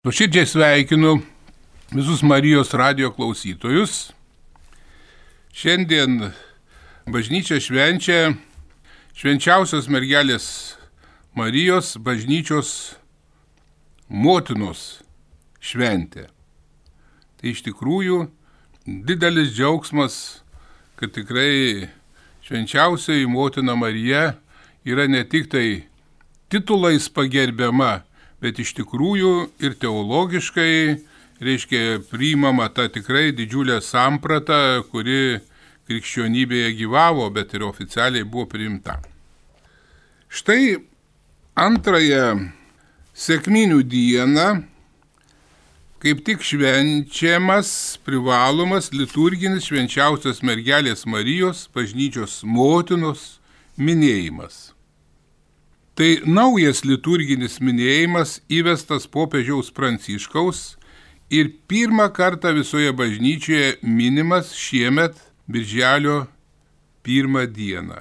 Nuoširdžiai sveikinu visus Marijos radio klausytojus. Šiandien bažnyčia švenčia švenčiausios mergelės Marijos bažnyčios motinos šventė. Tai iš tikrųjų didelis džiaugsmas, kad tikrai švenčiausiai motina Marija yra ne tik tai titulais pagerbiama, bet iš tikrųjų ir teologiškai, reiškia, priimama ta tikrai didžiulė samprata, kuri krikščionybėje gyvavo, bet ir oficialiai buvo priimta. Štai antrąją sėkminių dieną kaip tik švenčiamas privalomas liturginis švenčiausios mergelės Marijos bažnyčios motinos minėjimas. Tai naujas liturginis minėjimas įvestas popiežiaus Pranciškaus ir pirmą kartą visoje bažnyčioje minimas šiemet Birželio pirmą dieną.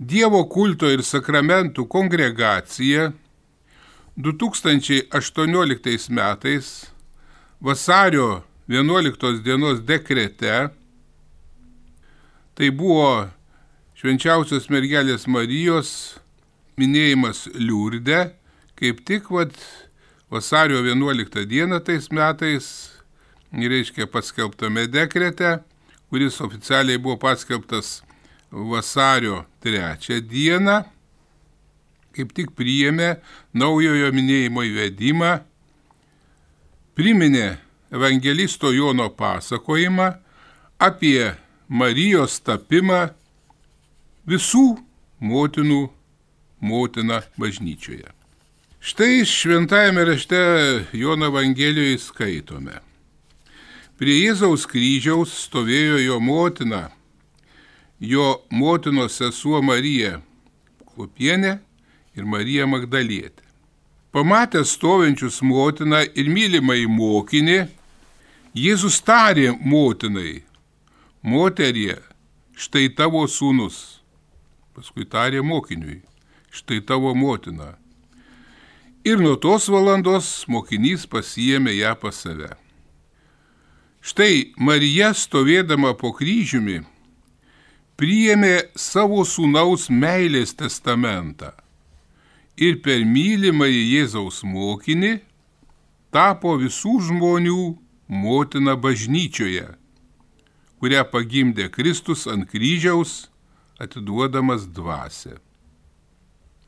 Dievo kulto ir sakramentų kongregacija 2018 metais vasario 11 dienos dekrete, tai buvo švenčiausios mergelės Marijos minėjimas Liurde, kaip tik vat, vasario 11 dieną tais metais, reiškia paskelbtame dekrete, kuris oficialiai buvo paskelbtas vasario 3 dieną, kaip tik priėmė naujojo minėjimo įvedimą, priminė evangelisto Jono pasakojimą apie Marijos tapimą visų motinų motina bažnyčioje. Štai šventajame rašte Jono Evangelijoje skaitome. Prie Jėzaus kryžiaus stovėjo jo motina, jo motinos sesuo Marija Klupienė ir Marija Magdalietė. Pamatęs stovinčius motiną ir mylimai mokinį, Jėzus tarė motinai, moterie, štai tavo sūnus. Paskui tarė mokiniui, štai tavo motina. Ir nuo tos valandos mokinys pasijėmė ją pas save. Štai Marija stovėdama po kryžiumi priėmė savo sūnaus meilės testamentą ir per mylimąjį Jėzaus mokinį tapo visų žmonių motina bažnyčioje, kurią pagimdė Kristus ant kryžiaus, atiduodamas dvasę.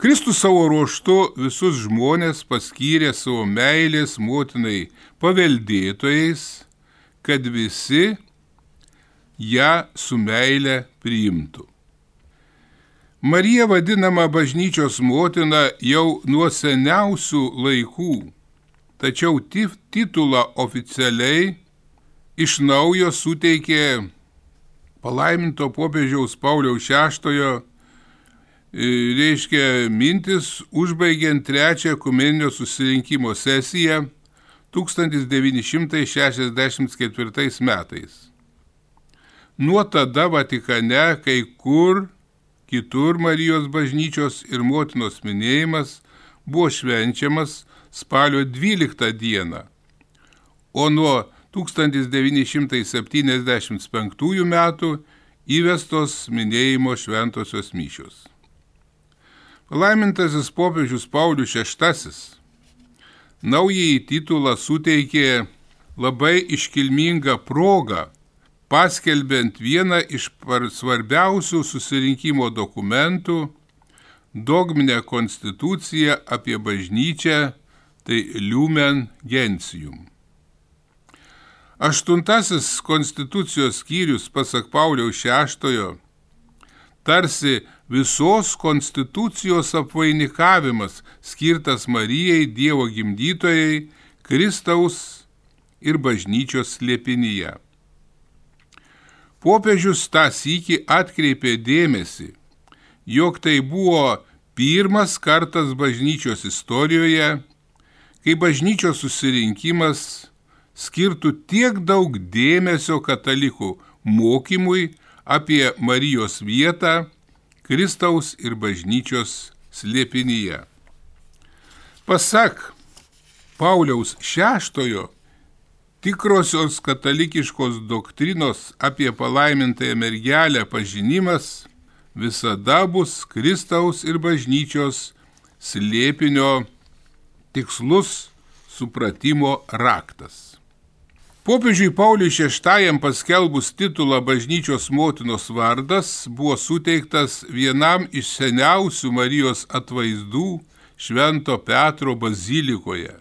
Kristus savo ruoštu visus žmonės paskyrė savo meilės motinai paveldėtojais, kad visi ją su meile priimtų. Marija vadinama bažnyčios motina jau nuo seniausių laikų, tačiau titulą oficialiai iš naujo suteikė palaiminto popiežiaus Pauliaus VI reiškia mintis užbaigiant trečią kumeninio susirinkimo sesiją 1964 metais. Nuo tada Vatikane kai kur kitur Marijos bažnyčios ir motinos minėjimas buvo švenčiamas spalio 12 dieną, o nuo 1975 metų įvestos minėjimo šventosios mišios. Laimintasis popiežius Paulius VI naująjį titulą suteikė labai iškilmingą progą, paskelbent vieną iš svarbiausių susirinkimo dokumentų - dogminę konstituciją apie bažnyčią, tai Lumen Gentium. Aštuntasis konstitucijos skyrius, pasak Pauliaus VI, tarsi visos konstitucijos apvainikavimas skirtas Marijai Dievo gimdytojai, Kristaus ir bažnyčios slėpinyje. Popiežius tą sykį atkreipė dėmesį, jog tai buvo pirmas kartas bažnyčios istorijoje, kai bažnyčios susirinkimas skirtų tiek daug dėmesio katalikų mokymui apie Marijos vietą Kristaus ir bažnyčios slėpinyje. Pasak Pauliaus VI tikrosios katalikiškos doktrinos apie palaimintąją mergelę pažinimas visada bus Kristaus ir bažnyčios slėpinio tikslus supratimo raktas. Popiežiui Pauliui VI paskelbus titulą bažnyčios motinos vardas buvo suteiktas vienam iš seniausių Marijos atvaizdų Švento Petro bazilikoje.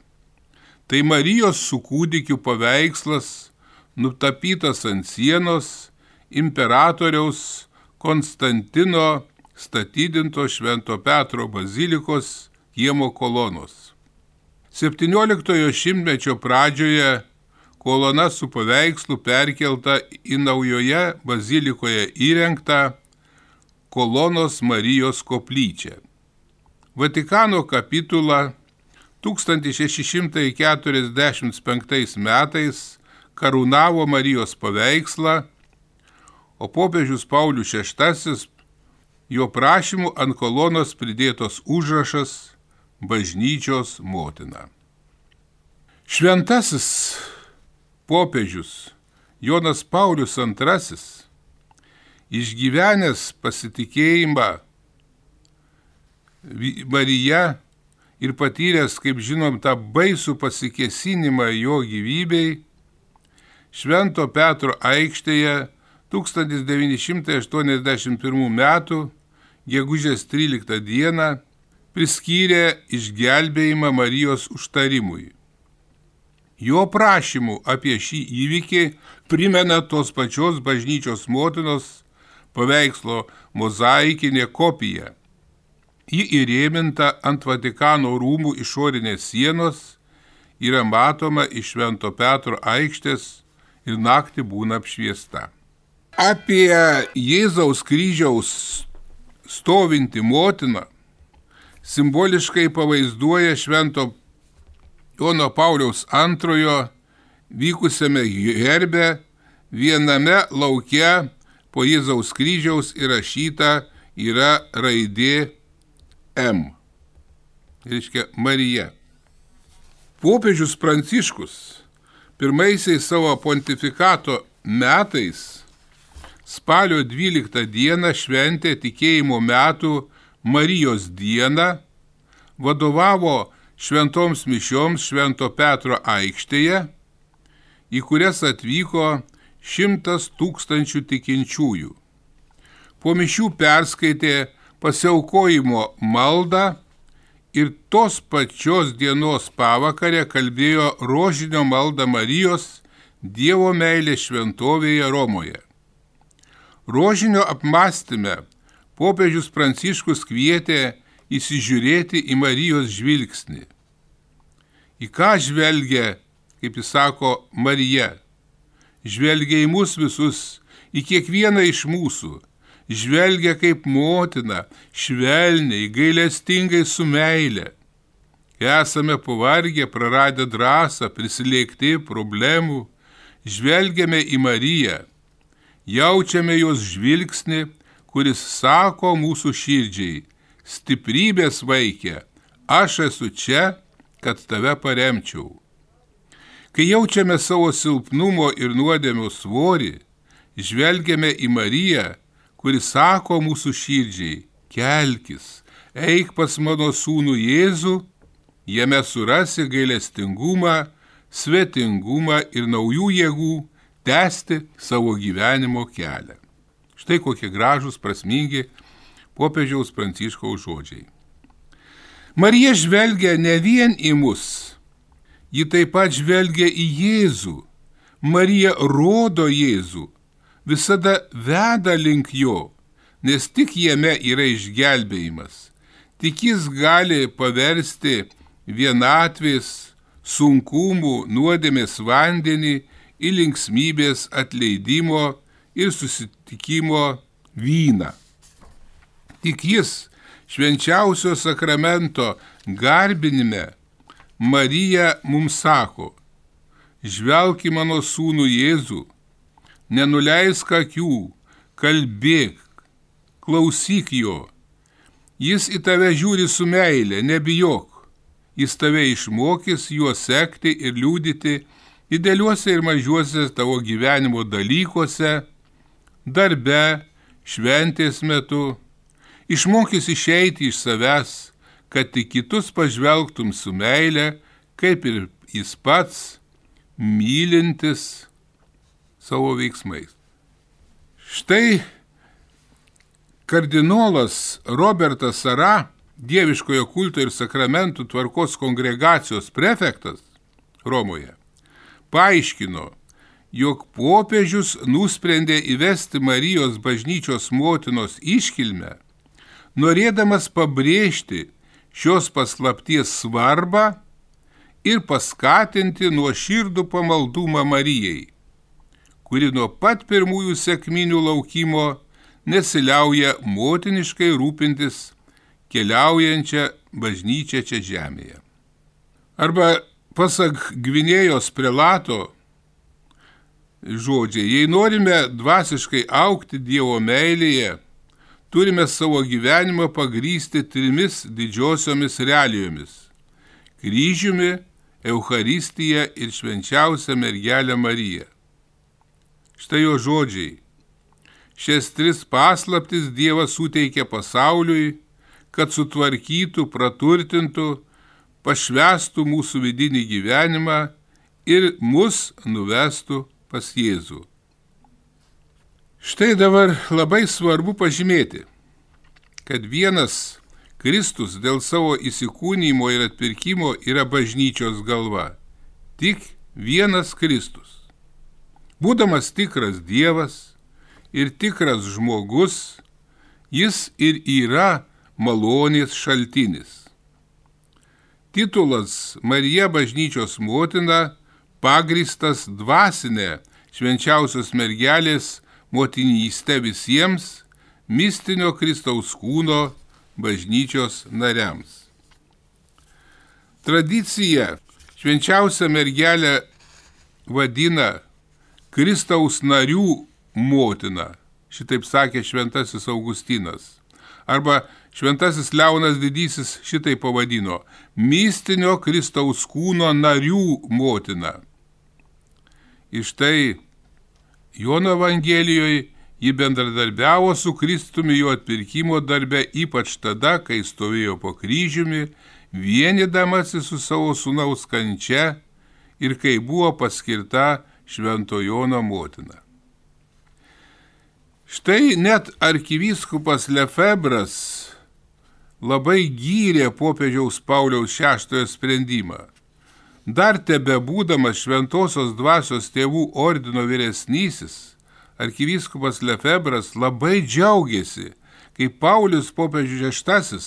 Tai Marijos su kūdikiu paveikslas, nutapytas ant sienos imperatoriaus Konstantino statydinto Švento Petro bazilikos kiemo kolonos. 17 šimtmečio pradžioje kolona su paveikslu perkelta į naujoje bazilikoje įrengtą kolonos Marijos koplyčią. Vatikano kapitula 1645 metais karūnavo Marijos paveikslą o popiežius Paulius VI jo prašymų ant kolonos pridėtos užrašas bažnyčios motina. Šventasis popiežius Jonas Paulius II išgyvenęs pasitikėjimą Marija ir patyręs, kaip žinom, tą baisų pasikesinimą jo gyvybei, Švento Petro aikštėje 1981 m. gegužės 13 d. priskyrė išgelbėjimą Marijos užtarimui. Jo prašymų apie šį įvykį primena tos pačios bažnyčios motinos paveikslo mozaikinė kopija. Ji įrėminta ant Vatikano rūmų išorinės sienos, yra matoma iš Švento Petro aikštės ir naktį būna apšviesta apie Jėzaus kryžiaus stovinti motiną simboliškai pavaizduoja Švento Jono Pauliaus antrojo vykusiame herbe viename lauke po Jėzaus kryžiaus įrašyta yra raidė M. Reiškia Marija. Popiežius Pranciškus pirmaisiais savo pontifikato metais spalio 12 dieną šventė tikėjimo metų Marijos dieną, vadovavo šventoms mišioms Švento Petro aikštėje, į kurias atvyko šimtas tūkstančių tikinčiųjų. Po mišių perskaitė pasiaukojimo maldą ir tos pačios dienos pavakarę kalbėjo rožinio maldą Marijos Dievo meilės šventovėje Romoje. Rožinio apmąstymę popiežius Pranciškus kvietė įsižiūrėti į Marijos žvilgsnį. Į ką žvelgia, kaip jis sako, Marija? Žvelgia į mus visus, į kiekvieną iš mūsų. Žvelgia kaip motina, švelniai, gailestingai su meile. Esame pavargę, praradę drąsą, prisilėkti problemų. Žvelgiame į Mariją jaučiame jos žvilgsnį, kuris sako mūsų širdžiai, stiprybės vaikė, aš esu čia, kad tave paremčiau. Kai jaučiame savo silpnumo ir nuodėmio svorį, žvelgiame į Mariją, kuris sako mūsų širdžiai, kelkis, eik pas mano sūnų Jėzų, jame surasi gailestingumą, svetingumą ir naujų jėgų, tęsti savo gyvenimo kelią. Štai kokie gražūs, prasmingi popiežiaus pranciškaus žodžiai. Marija žvelgia ne vien į mus, ji taip pat žvelgia į Jėzų. Marija rodo Jėzų, visada veda link jo, nes tik jame yra išgelbėjimas. Tik jis gali paversti vienatvės, sunkumų, nuodėmės vandenį į linksmybės atleidimo ir susitikimo vyną. Tik jis švenčiausio sakramento garbinime Marija mums sako, žvelk į mano sūnų Jėzų, nenuleisk akių, kalbėk, klausyk jo. Jis į tave žiūri su meilė, nebijok. jis tave išmokys juos sekti ir liūdyti dideliuose ir mažiuose tavo gyvenimo dalykuose, darbe, šventės metu, išmokys išeiti iš savęs, kad tik kitus pažvelgtum su meile, kaip ir jis pats, mylintis savo veiksmais. Štai kardinolas Robertas Sara Dieviškojo kulto ir sakramentų tvarkos kongregacijos prefektas Romoje paaiškino, jog popiežius nusprendė įvesti Marijos bažnyčios motinos iškilmę, norėdamas pabrėžti šios paslapties svarbą ir paskatinti nuo širdų pamaldumą Marijai, kuri nuo pat pirmųjų sėkminių laukimo nesiliauja motiniškai rūpintis keliaujančią bažnyčią čia žemėje. Arba pasak Gvinėjos prelato žodžiai, jei norime dvasiškai aukti Dievo meilėje, turime savo gyvenimą pagrysti trimis didžiosiomis realijomis - kryžiumi, Euharistija ir švenčiausia mergelė Marija. Štai jo žodžiai. Šias tris paslaptis Dievas suteikė pasauliui kad sutvarkytų, praturtintų, pašvestų mūsų vidinį gyvenimą ir mus nuvestų pas Jėzų. Štai dabar labai svarbu pažymėti, kad vienas Kristus dėl savo įsikūnymo ir atpirkimo yra bažnyčios galva. Tik vienas Kristus. Būdamas tikras Dievas ir tikras žmogus, jis ir yra malonės šaltinis. Titulas Marija bažnyčios motina pagristas dvasinė švenčiausios mergelės motinystė visiems mistinio Kristaus kūno bažnyčios nariams. Tradicija švenčiausią mergelę vadina Kristaus narių motina, šitaip sakė šventasis Augustinas. Arba Šventasis Leonas Didysis šitai pavadino - mistinio Kristaus kūno narių motina. Iš tai Jono Evangelijoje ji bendradarbiavo su Kristumi jo atpirkimo darbe ypač tada, kai stovėjo po kryžiumi, vienydamasi su savo sunaus kančia ir kai buvo paskirta Švento Jono motina. Štai net arkivyskupas Lefebras labai gyrė popiežiaus Pauliaus VI sprendimą. Dar tebe būdamas šventosios dvasios tėvų ordino vyresnysis, arkivyskupas Lefebras labai džiaugiasi, kai Paulius popiežius VI,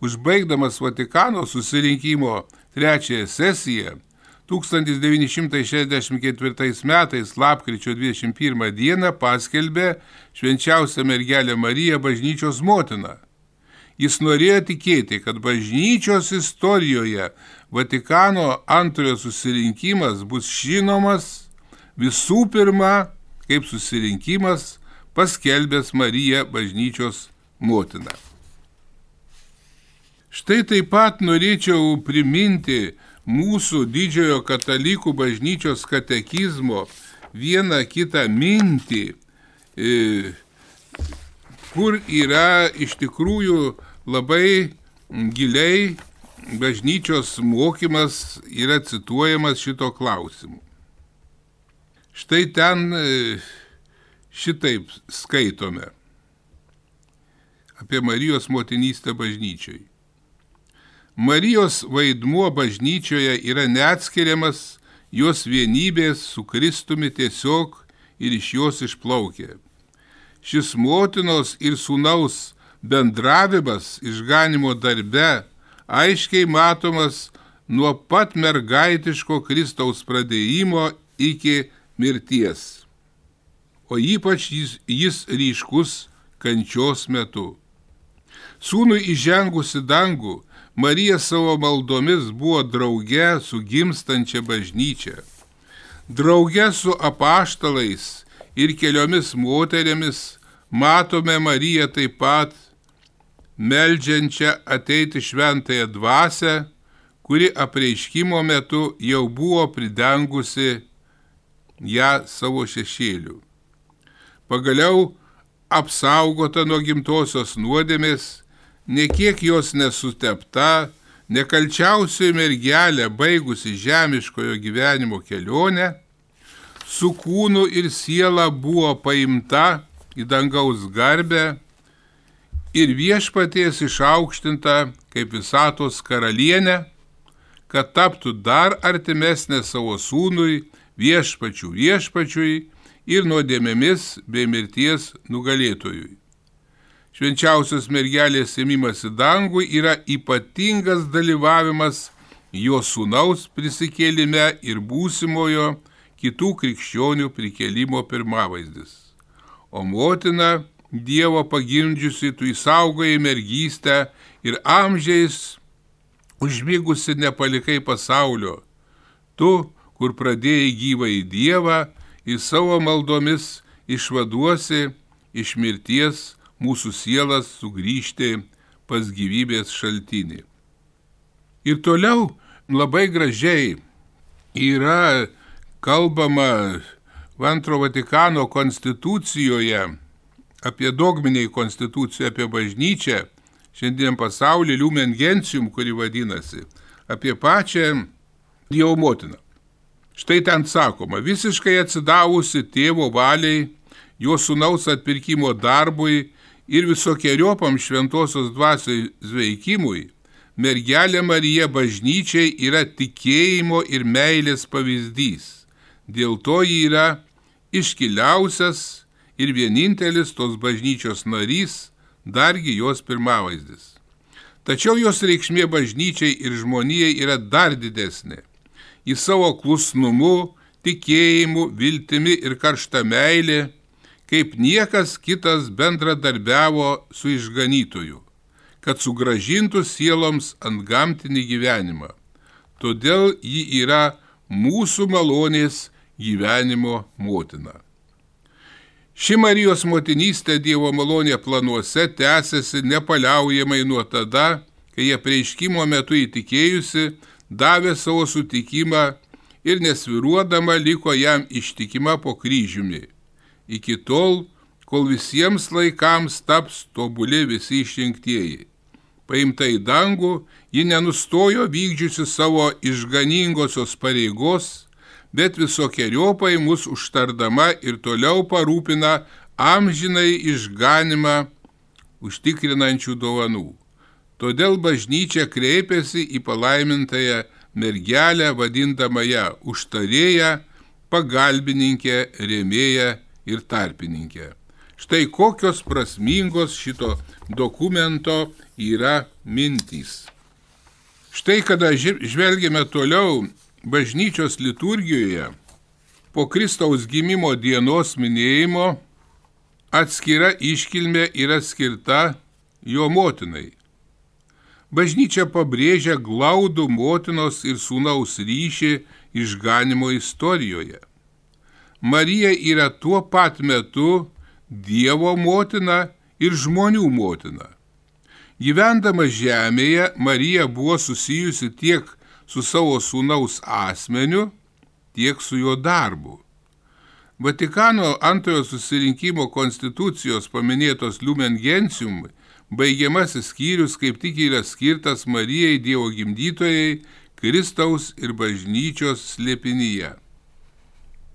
užbaigdamas Vatikano susirinkimo trečiąją sesiją, 1964 metais lapkričio 21 dieną paskelbė švenčiausią mergelę Mariją bažnyčios motiną. Jis norėjo tikėti, kad bažnyčios istorijoje Vatikano antrojo susirinkimas bus žinomas visų pirma kaip susirinkimas paskelbęs Mariją bažnyčios motiną. Štai taip pat norėčiau priminti mūsų didžiojo katalikų bažnyčios katekizmo vieną kitą mintį, e, kur yra iš tikrųjų labai giliai bažnyčios mokymas yra cituojamas šito klausimu. Štai ten e, šitaip skaitome apie Marijos motinystę bažnyčiai. Marijos vaidmuo bažnyčioje yra neatskiriamas jos vienybės su Kristumi tiesiog ir iš jos išplaukia šis motinos ir sūnaus bendravimas išganimo darbe aiškiai matomas nuo pat mergaitiško Kristaus pradėjimo iki mirties. O ypač jis, jis ryškus kančios metu. Sūnui įžengusi dangų, Marija savo maldomis buvo drauge su gimstančia bažnyčia. Drauge su apaštalais ir keliomis moterėmis matome Mariją taip pat meldžiančią ateiti šventąją dvasę, kuri apreiškimo metu jau buvo pridengusi ją savo šešėliu. Pagaliau apsaugota nuo gimtosios nuodėmės, nekiek jos nesutepta, nekalčiausioji mergelė baigusi žemiškojo gyvenimo kelionę, su kūnu ir siela buvo paimta į dangaus garbę ir viešpaties išaukštinta kaip visatos karalienė, kad taptų dar artimesnė savo sūnui, viešpačių viešpačiui ir nuodėmėmis bei mirties nugalėtojui. Švenčiausios mergelės ėmimas į dangų yra ypatingas dalyvavimas jo sūnaus prisikėlime ir būsimojo kitų krikščionių prikelimo pirmavaizdis. O motina Dievo pagimdžiusi, tu įsaugai mergystę ir amžiais užmygusi nepalikai pasaulio. Tu, kur pradėjai gyvą į Dievą, į savo maldomis išvaduosi iš mirties mūsų sielas sugrįžti pas gyvybės šaltinį. Ir toliau labai gražiai yra kalbama Antro Vatikano konstitucijoje apie dogminiai konstituciją, apie bažnyčią, šiandien pasaulyje Lumen Gentium, kuri vadinasi, apie pačią Dievo motiną. Štai ten sakoma, visiškai atsidavusi tėvo valiai, jo sunaus atpirkimo darbui ir visokiojopam šventosios dvasiai veikimui, mergelė Marija bažnyčiai yra tikėjimo ir meilės pavyzdys. Dėl to ji yra iškiliausias ir vienintelis tos bažnyčios narys, dargi jos pirmavaizdis. Tačiau jos reikšmė bažnyčiai ir žmonijai yra dar didesnė. Į savo klusnumu, tikėjimu, viltimi ir karšta meilė, kaip niekas kitas bendradarbiavo su išganytoju, kad sugražintų sieloms ant gamtinį gyvenimą. Todėl ji yra mūsų malonės gyvenimo motina. Ši Marijos motinystė Dievo malonė planuose tęsiasi nepaliaujamai nuo tada, kai jie prieiškimo metu įtikėjusi, davė savo sutikimą ir nesviruodama liko jam ištikima po kryžiumi. Iki tol, kol visiems laikams taps tobuli visi išrinktieji. Paimta į dangų, ji nenustojo vykdžiusi savo išganingosios pareigos bet visokiojopai mus užtardama ir toliau parūpina amžinai išganimą užtikrinančių dovanų. Todėl bažnyčia kreipiasi į palaimintąją mergelę, vadindama ją užtarėją, pagalbininkę, rėmėją ir tarpininkę. Štai kokios prasmingos šito dokumento yra mintys. Štai kada žvelgiame toliau bažnyčios liturgijoje po Kristaus gimimo dienos minėjimo atskira iškilmė yra skirta jo motinai. Bažnyčia pabrėžia glaudų motinos ir sūnaus ryšį išganimo istorijoje. Marija yra tuo pat metu Dievo motina ir žmonių motina. Gyvendama žemėje, Marija buvo susijusi tiek su savo sūnaus asmeniu, tiek su jo darbu. Vatikano antrojo susirinkimo konstitucijos paminėtos Lumen Gentium baigiamasis skyrius kaip tik yra skirtas Marijai Dievo gimdytojai, Kristaus ir bažnyčios slėpinyje.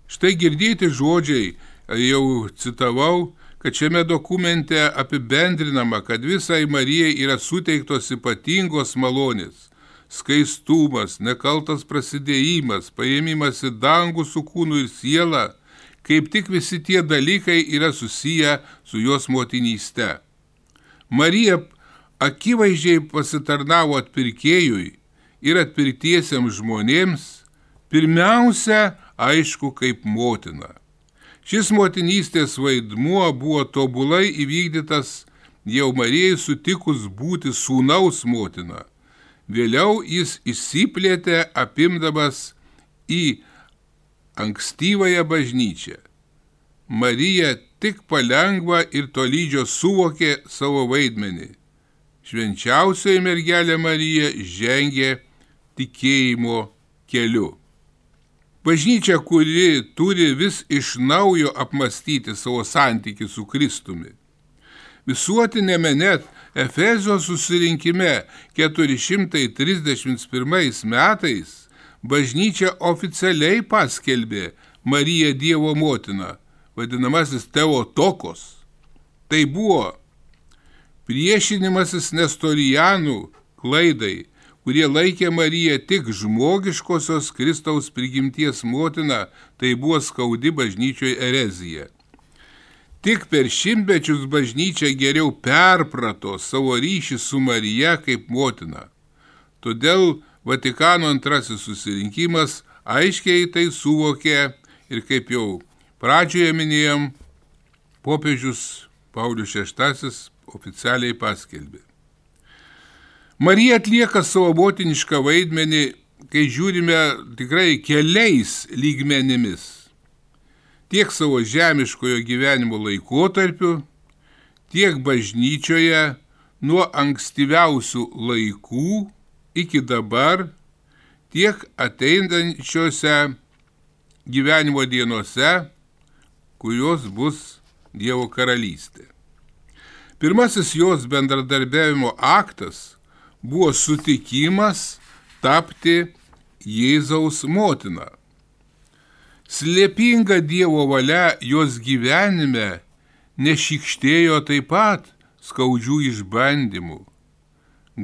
Štai girdėti žodžiai, jau citavau, kad šiame dokumente apibendrinama, kad visai Marijai yra suteiktos ypatingos malonės skaistumas, nekaltas prasidėjimas, paėmimas į dangų su kūnu ir siela, kaip tik visi tie dalykai yra susiję su jos motinyste. Marija akivaizdžiai pasitarnavo atpirkėjui ir atpirtiesiems žmonėms, pirmiausia, aišku, kaip motina. Šis motinystės vaidmuo buvo tobulai įvykdytas jau Marijai sutikus būti sūnaus motina Vėliau jis įsiplėtė apimdamas į ankstyvąją bažnyčią. Marija tik palengva ir tolydžio suvokė savo vaidmenį. Švenčiausioji mergelė Marija žengė tikėjimo keliu. Bažnyčia, kuri turi vis iš naujo apmastyti savo santykių su Kristumi. Visuotinėme net Efezijos susirinkime 431 metais bažnyčia oficialiai paskelbė Mariją Dievo motiną, vadinamasis Teotokos. Tai buvo priešinimasis nestorijanų klaidai, kurie laikė Mariją tik žmogiškosios Kristaus prigimties motina, tai buvo skaudi bažnyčioje erezija. Tik per šimtmečius bažnyčia geriau perprato savo ryšį su Marija kaip motina. Todėl Vatikano antrasis susirinkimas aiškiai tai suvokė ir kaip jau pradžioje minėjom, popiežius Paulius VI oficialiai paskelbė. Marija atlieka savo motinišką vaidmenį, kai žiūrime tikrai keliais lygmenimis tiek savo žemiškojo gyvenimo laikotarpiu, tiek bažnyčioje nuo ankstyviausių laikų iki dabar, tiek ateinančiose gyvenimo dienose, kurios bus Dievo karalystė. Pirmasis jos bendradarbiavimo aktas buvo sutikimas tapti Jėzaus motina. Slėpinga Dievo valia jos gyvenime nešikštėjo taip pat skaudžių išbandymų.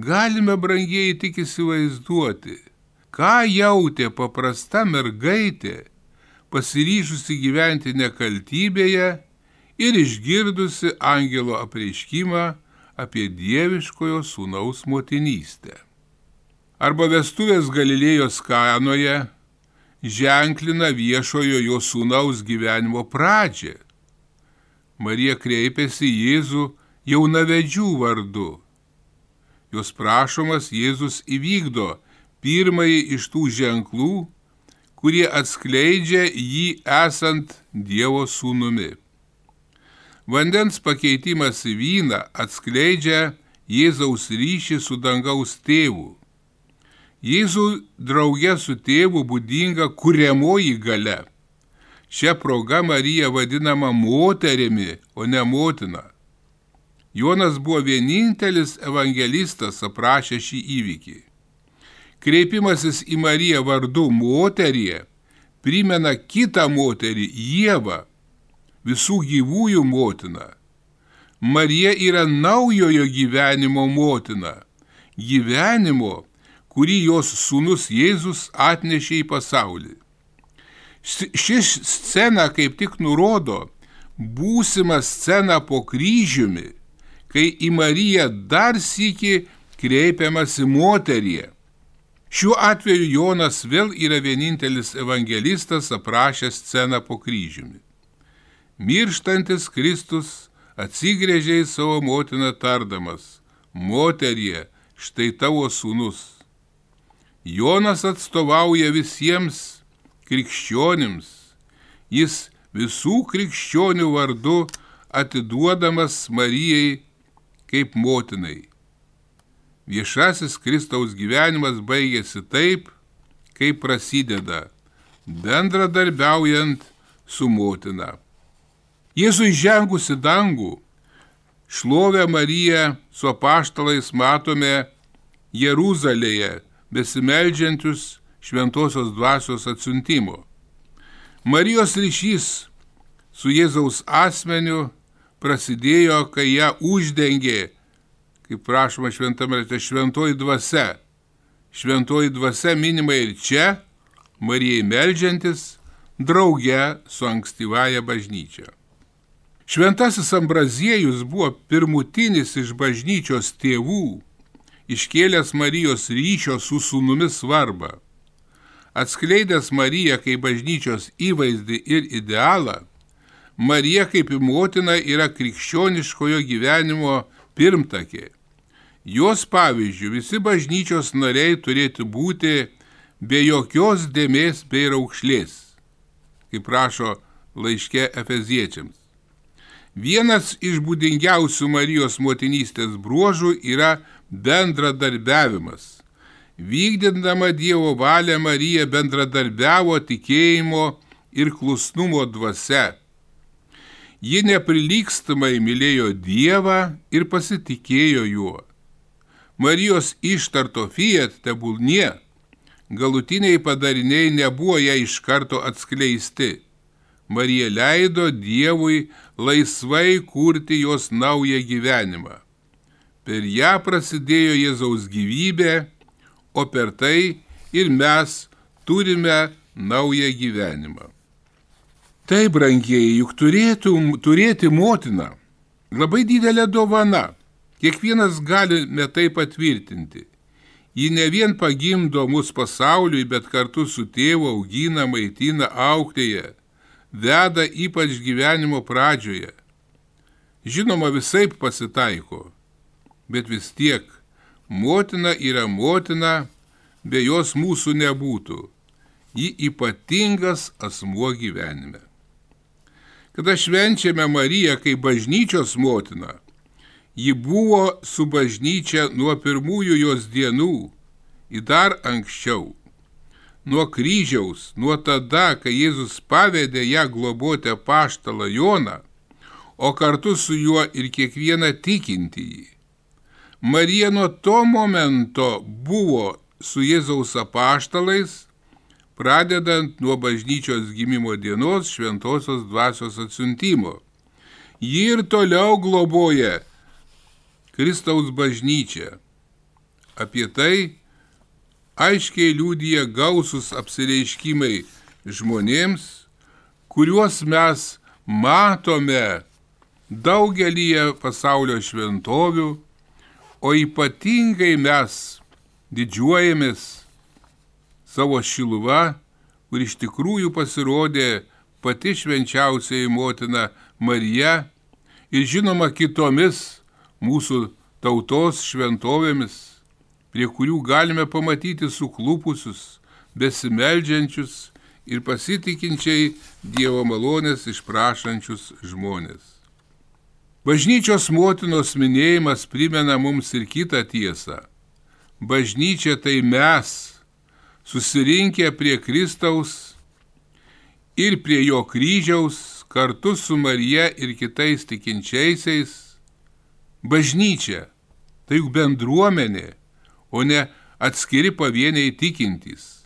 Galime brangiai tik įsivaizduoti, ką jautė paprasta mergaitė, pasiryžusi gyventi nekaltybėje ir išgirdusi angelo apreiškimą apie dieviškojo sūnaus motinystę. Arba vestuvės Galilėjos kanoje ženklina viešojo jo sūnaus gyvenimo pradžią. Marija kreipėsi Jėzų jaunavedžių vardu. Jos prašomas Jėzus įvykdo pirmąjį iš tų ženklų, kurie atskleidžia jį esant Dievo sūnumi. Vandens pakeitimas į vyną atskleidžia Jėzaus ryšį su dangaus tėvu. Jėzų draugė su tėvu būdinga kuriamoji gale. Šią progą Marija vadinama moterimi, o ne motina. Jonas buvo vienintelis evangelistas aprašę šį įvykį. Kreipimasis į Mariją vardu moterie primena kitą moterį Jėvą, visų gyvųjų motina. Marija yra naujojo gyvenimo motina. Gyvenimo, kurį jos sūnus Jėzus atnešė į pasaulį. Ši scena kaip tik nurodo būsimą sceną po kryžiumi, kai į Mariją dar sėki kreipiamasi moterie. Šiuo atveju Jonas vėl yra vienintelis evangelistas aprašęs sceną po kryžiumi. Mirštantis Kristus atsigrėžė į savo motiną tardamas, moterie, štai tavo sūnus. Jonas atstovauja visiems krikščionims. Jis visų krikščionių vardu atiduodamas Marijai kaip motinai. Viešasis Kristaus gyvenimas baigėsi taip, kaip prasideda, bendradarbiaujant su motina. Jėzui žengusi dangų, šlovę Mariją su apaštalais matome Jeruzalėje besimeldžiančius šventosios dvasios atsiuntimo. Marijos ryšys su Jėzaus asmeniu prasidėjo, kai ją uždengė, kaip prašoma šventame rate, šventoji dvasia. Šventoji dvasia minima ir čia, Marijai meldžiantis, drauge su ankstyvaja bažnyčia. Šventasis Ambraziejus buvo pirmutinis iš bažnyčios tėvų, iškėlęs Marijos ryšio su sūnumi svarbą. Atskleidęs Mariją kaip bažnyčios įvaizdį ir idealą, Marija kaip motina yra krikščioniškojo gyvenimo pirmtakė. Jos pavyzdžių visi bažnyčios nariai turėtų būti be jokios dėmesio bei raukšlės, kaip rašo laiške Efeziečiams. Vienas iš būdingiausių Marijos motinystės bruožų yra bendradarbiavimas. Vykdindama Dievo valią Marija bendradarbiavo tikėjimo ir klusnumo dvasia. Ji neprilykstamai mylėjo Dievą ir pasitikėjo juo. Marijos ištarto fiat tebulnie galutiniai padariniai nebuvo ją iš karto atskleisti. Marija leido Dievui laisvai kurti jos naują gyvenimą. Per ją prasidėjo Jėzaus gyvybė, o per tai ir mes turime naują gyvenimą. Tai, brangiai, juk turėtum turėti motiną. Labai didelė dovana. Kiekvienas galime tai patvirtinti. Ji ne vien pagimdo mus pasauliui, bet kartu su tėvu augina, maitina, auklėje, veda ypač gyvenimo pradžioje. Žinoma, visai pasitaiko bet vis tiek motina yra motina, be jos mūsų nebūtų. Ji ypatingas asmuo gyvenime. Kada švenčiame Mariją kaip bažnyčios motiną, ji buvo su bažnyčia nuo pirmųjų jos dienų į dar anksčiau. Nuo kryžiaus, nuo tada, kai Jėzus pavedė ją globoti paštalą Joną, o kartu su juo ir kiekvieną tikintįjį. Marija nuo to momento buvo su Jėzaus apaštalais, pradedant nuo bažnyčios gimimo dienos šventosios dvasios atsiuntimo. Ji ir toliau globoja Kristaus bažnyčią. Apie tai aiškiai liūdija gausus apsireiškimai žmonėms, kuriuos mes matome daugelį pasaulio šventovių, o ypatingai mes didžiuojamės savo šiluva, kur iš tikrųjų pasirodė pati švenčiausiai motina Marija ir žinoma kitomis mūsų tautos šventovėmis, prie kurių galime pamatyti suklupusius, besimeldžiančius ir pasitikinčiai Dievo malonės išprašančius žmonės. Bažnyčios motinos minėjimas primena mums ir kitą tiesą. Bažnyčia tai mes, susirinkę prie Kristaus ir prie jo kryžiaus kartu su Marija ir kitais tikinčiaisiais. Bažnyčia tai juk bendruomenė, o ne atskiri pavieniai tikintys.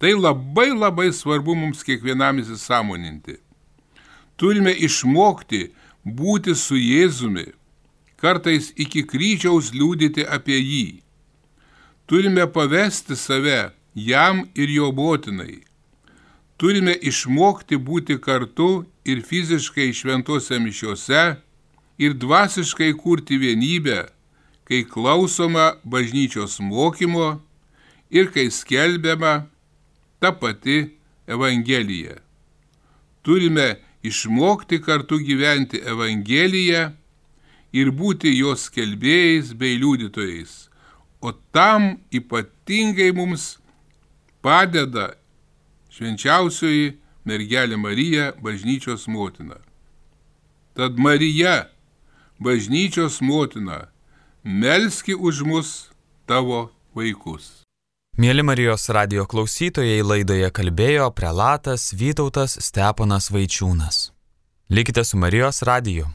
Tai labai labai svarbu mums kiekvienam įsisamoninti. Turime išmokti būti su Jėzumi, kartais iki kryžiaus liūdėti apie jį. Turime pavesti save jam ir jo motinai. Turime išmokti būti kartu ir fiziškai šventose mišiuose, ir dvasiškai kurti vienybę, kai klausoma bažnyčios mokymo ir kai skelbiama ta pati Evangelija. Turime išmokti kartu gyventi Evangeliją ir būti jos kelbėjais bei liudytojais. O tam ypatingai mums padeda švenčiausioji mergelė Marija, bažnyčios motina. Tad Marija, bažnyčios motina, melski už mus tavo vaikus. Mėly Marijos radio klausytojai laidoje kalbėjo prelatas Vytautas Steponas Vaičiūnas. Likite su Marijos radiju.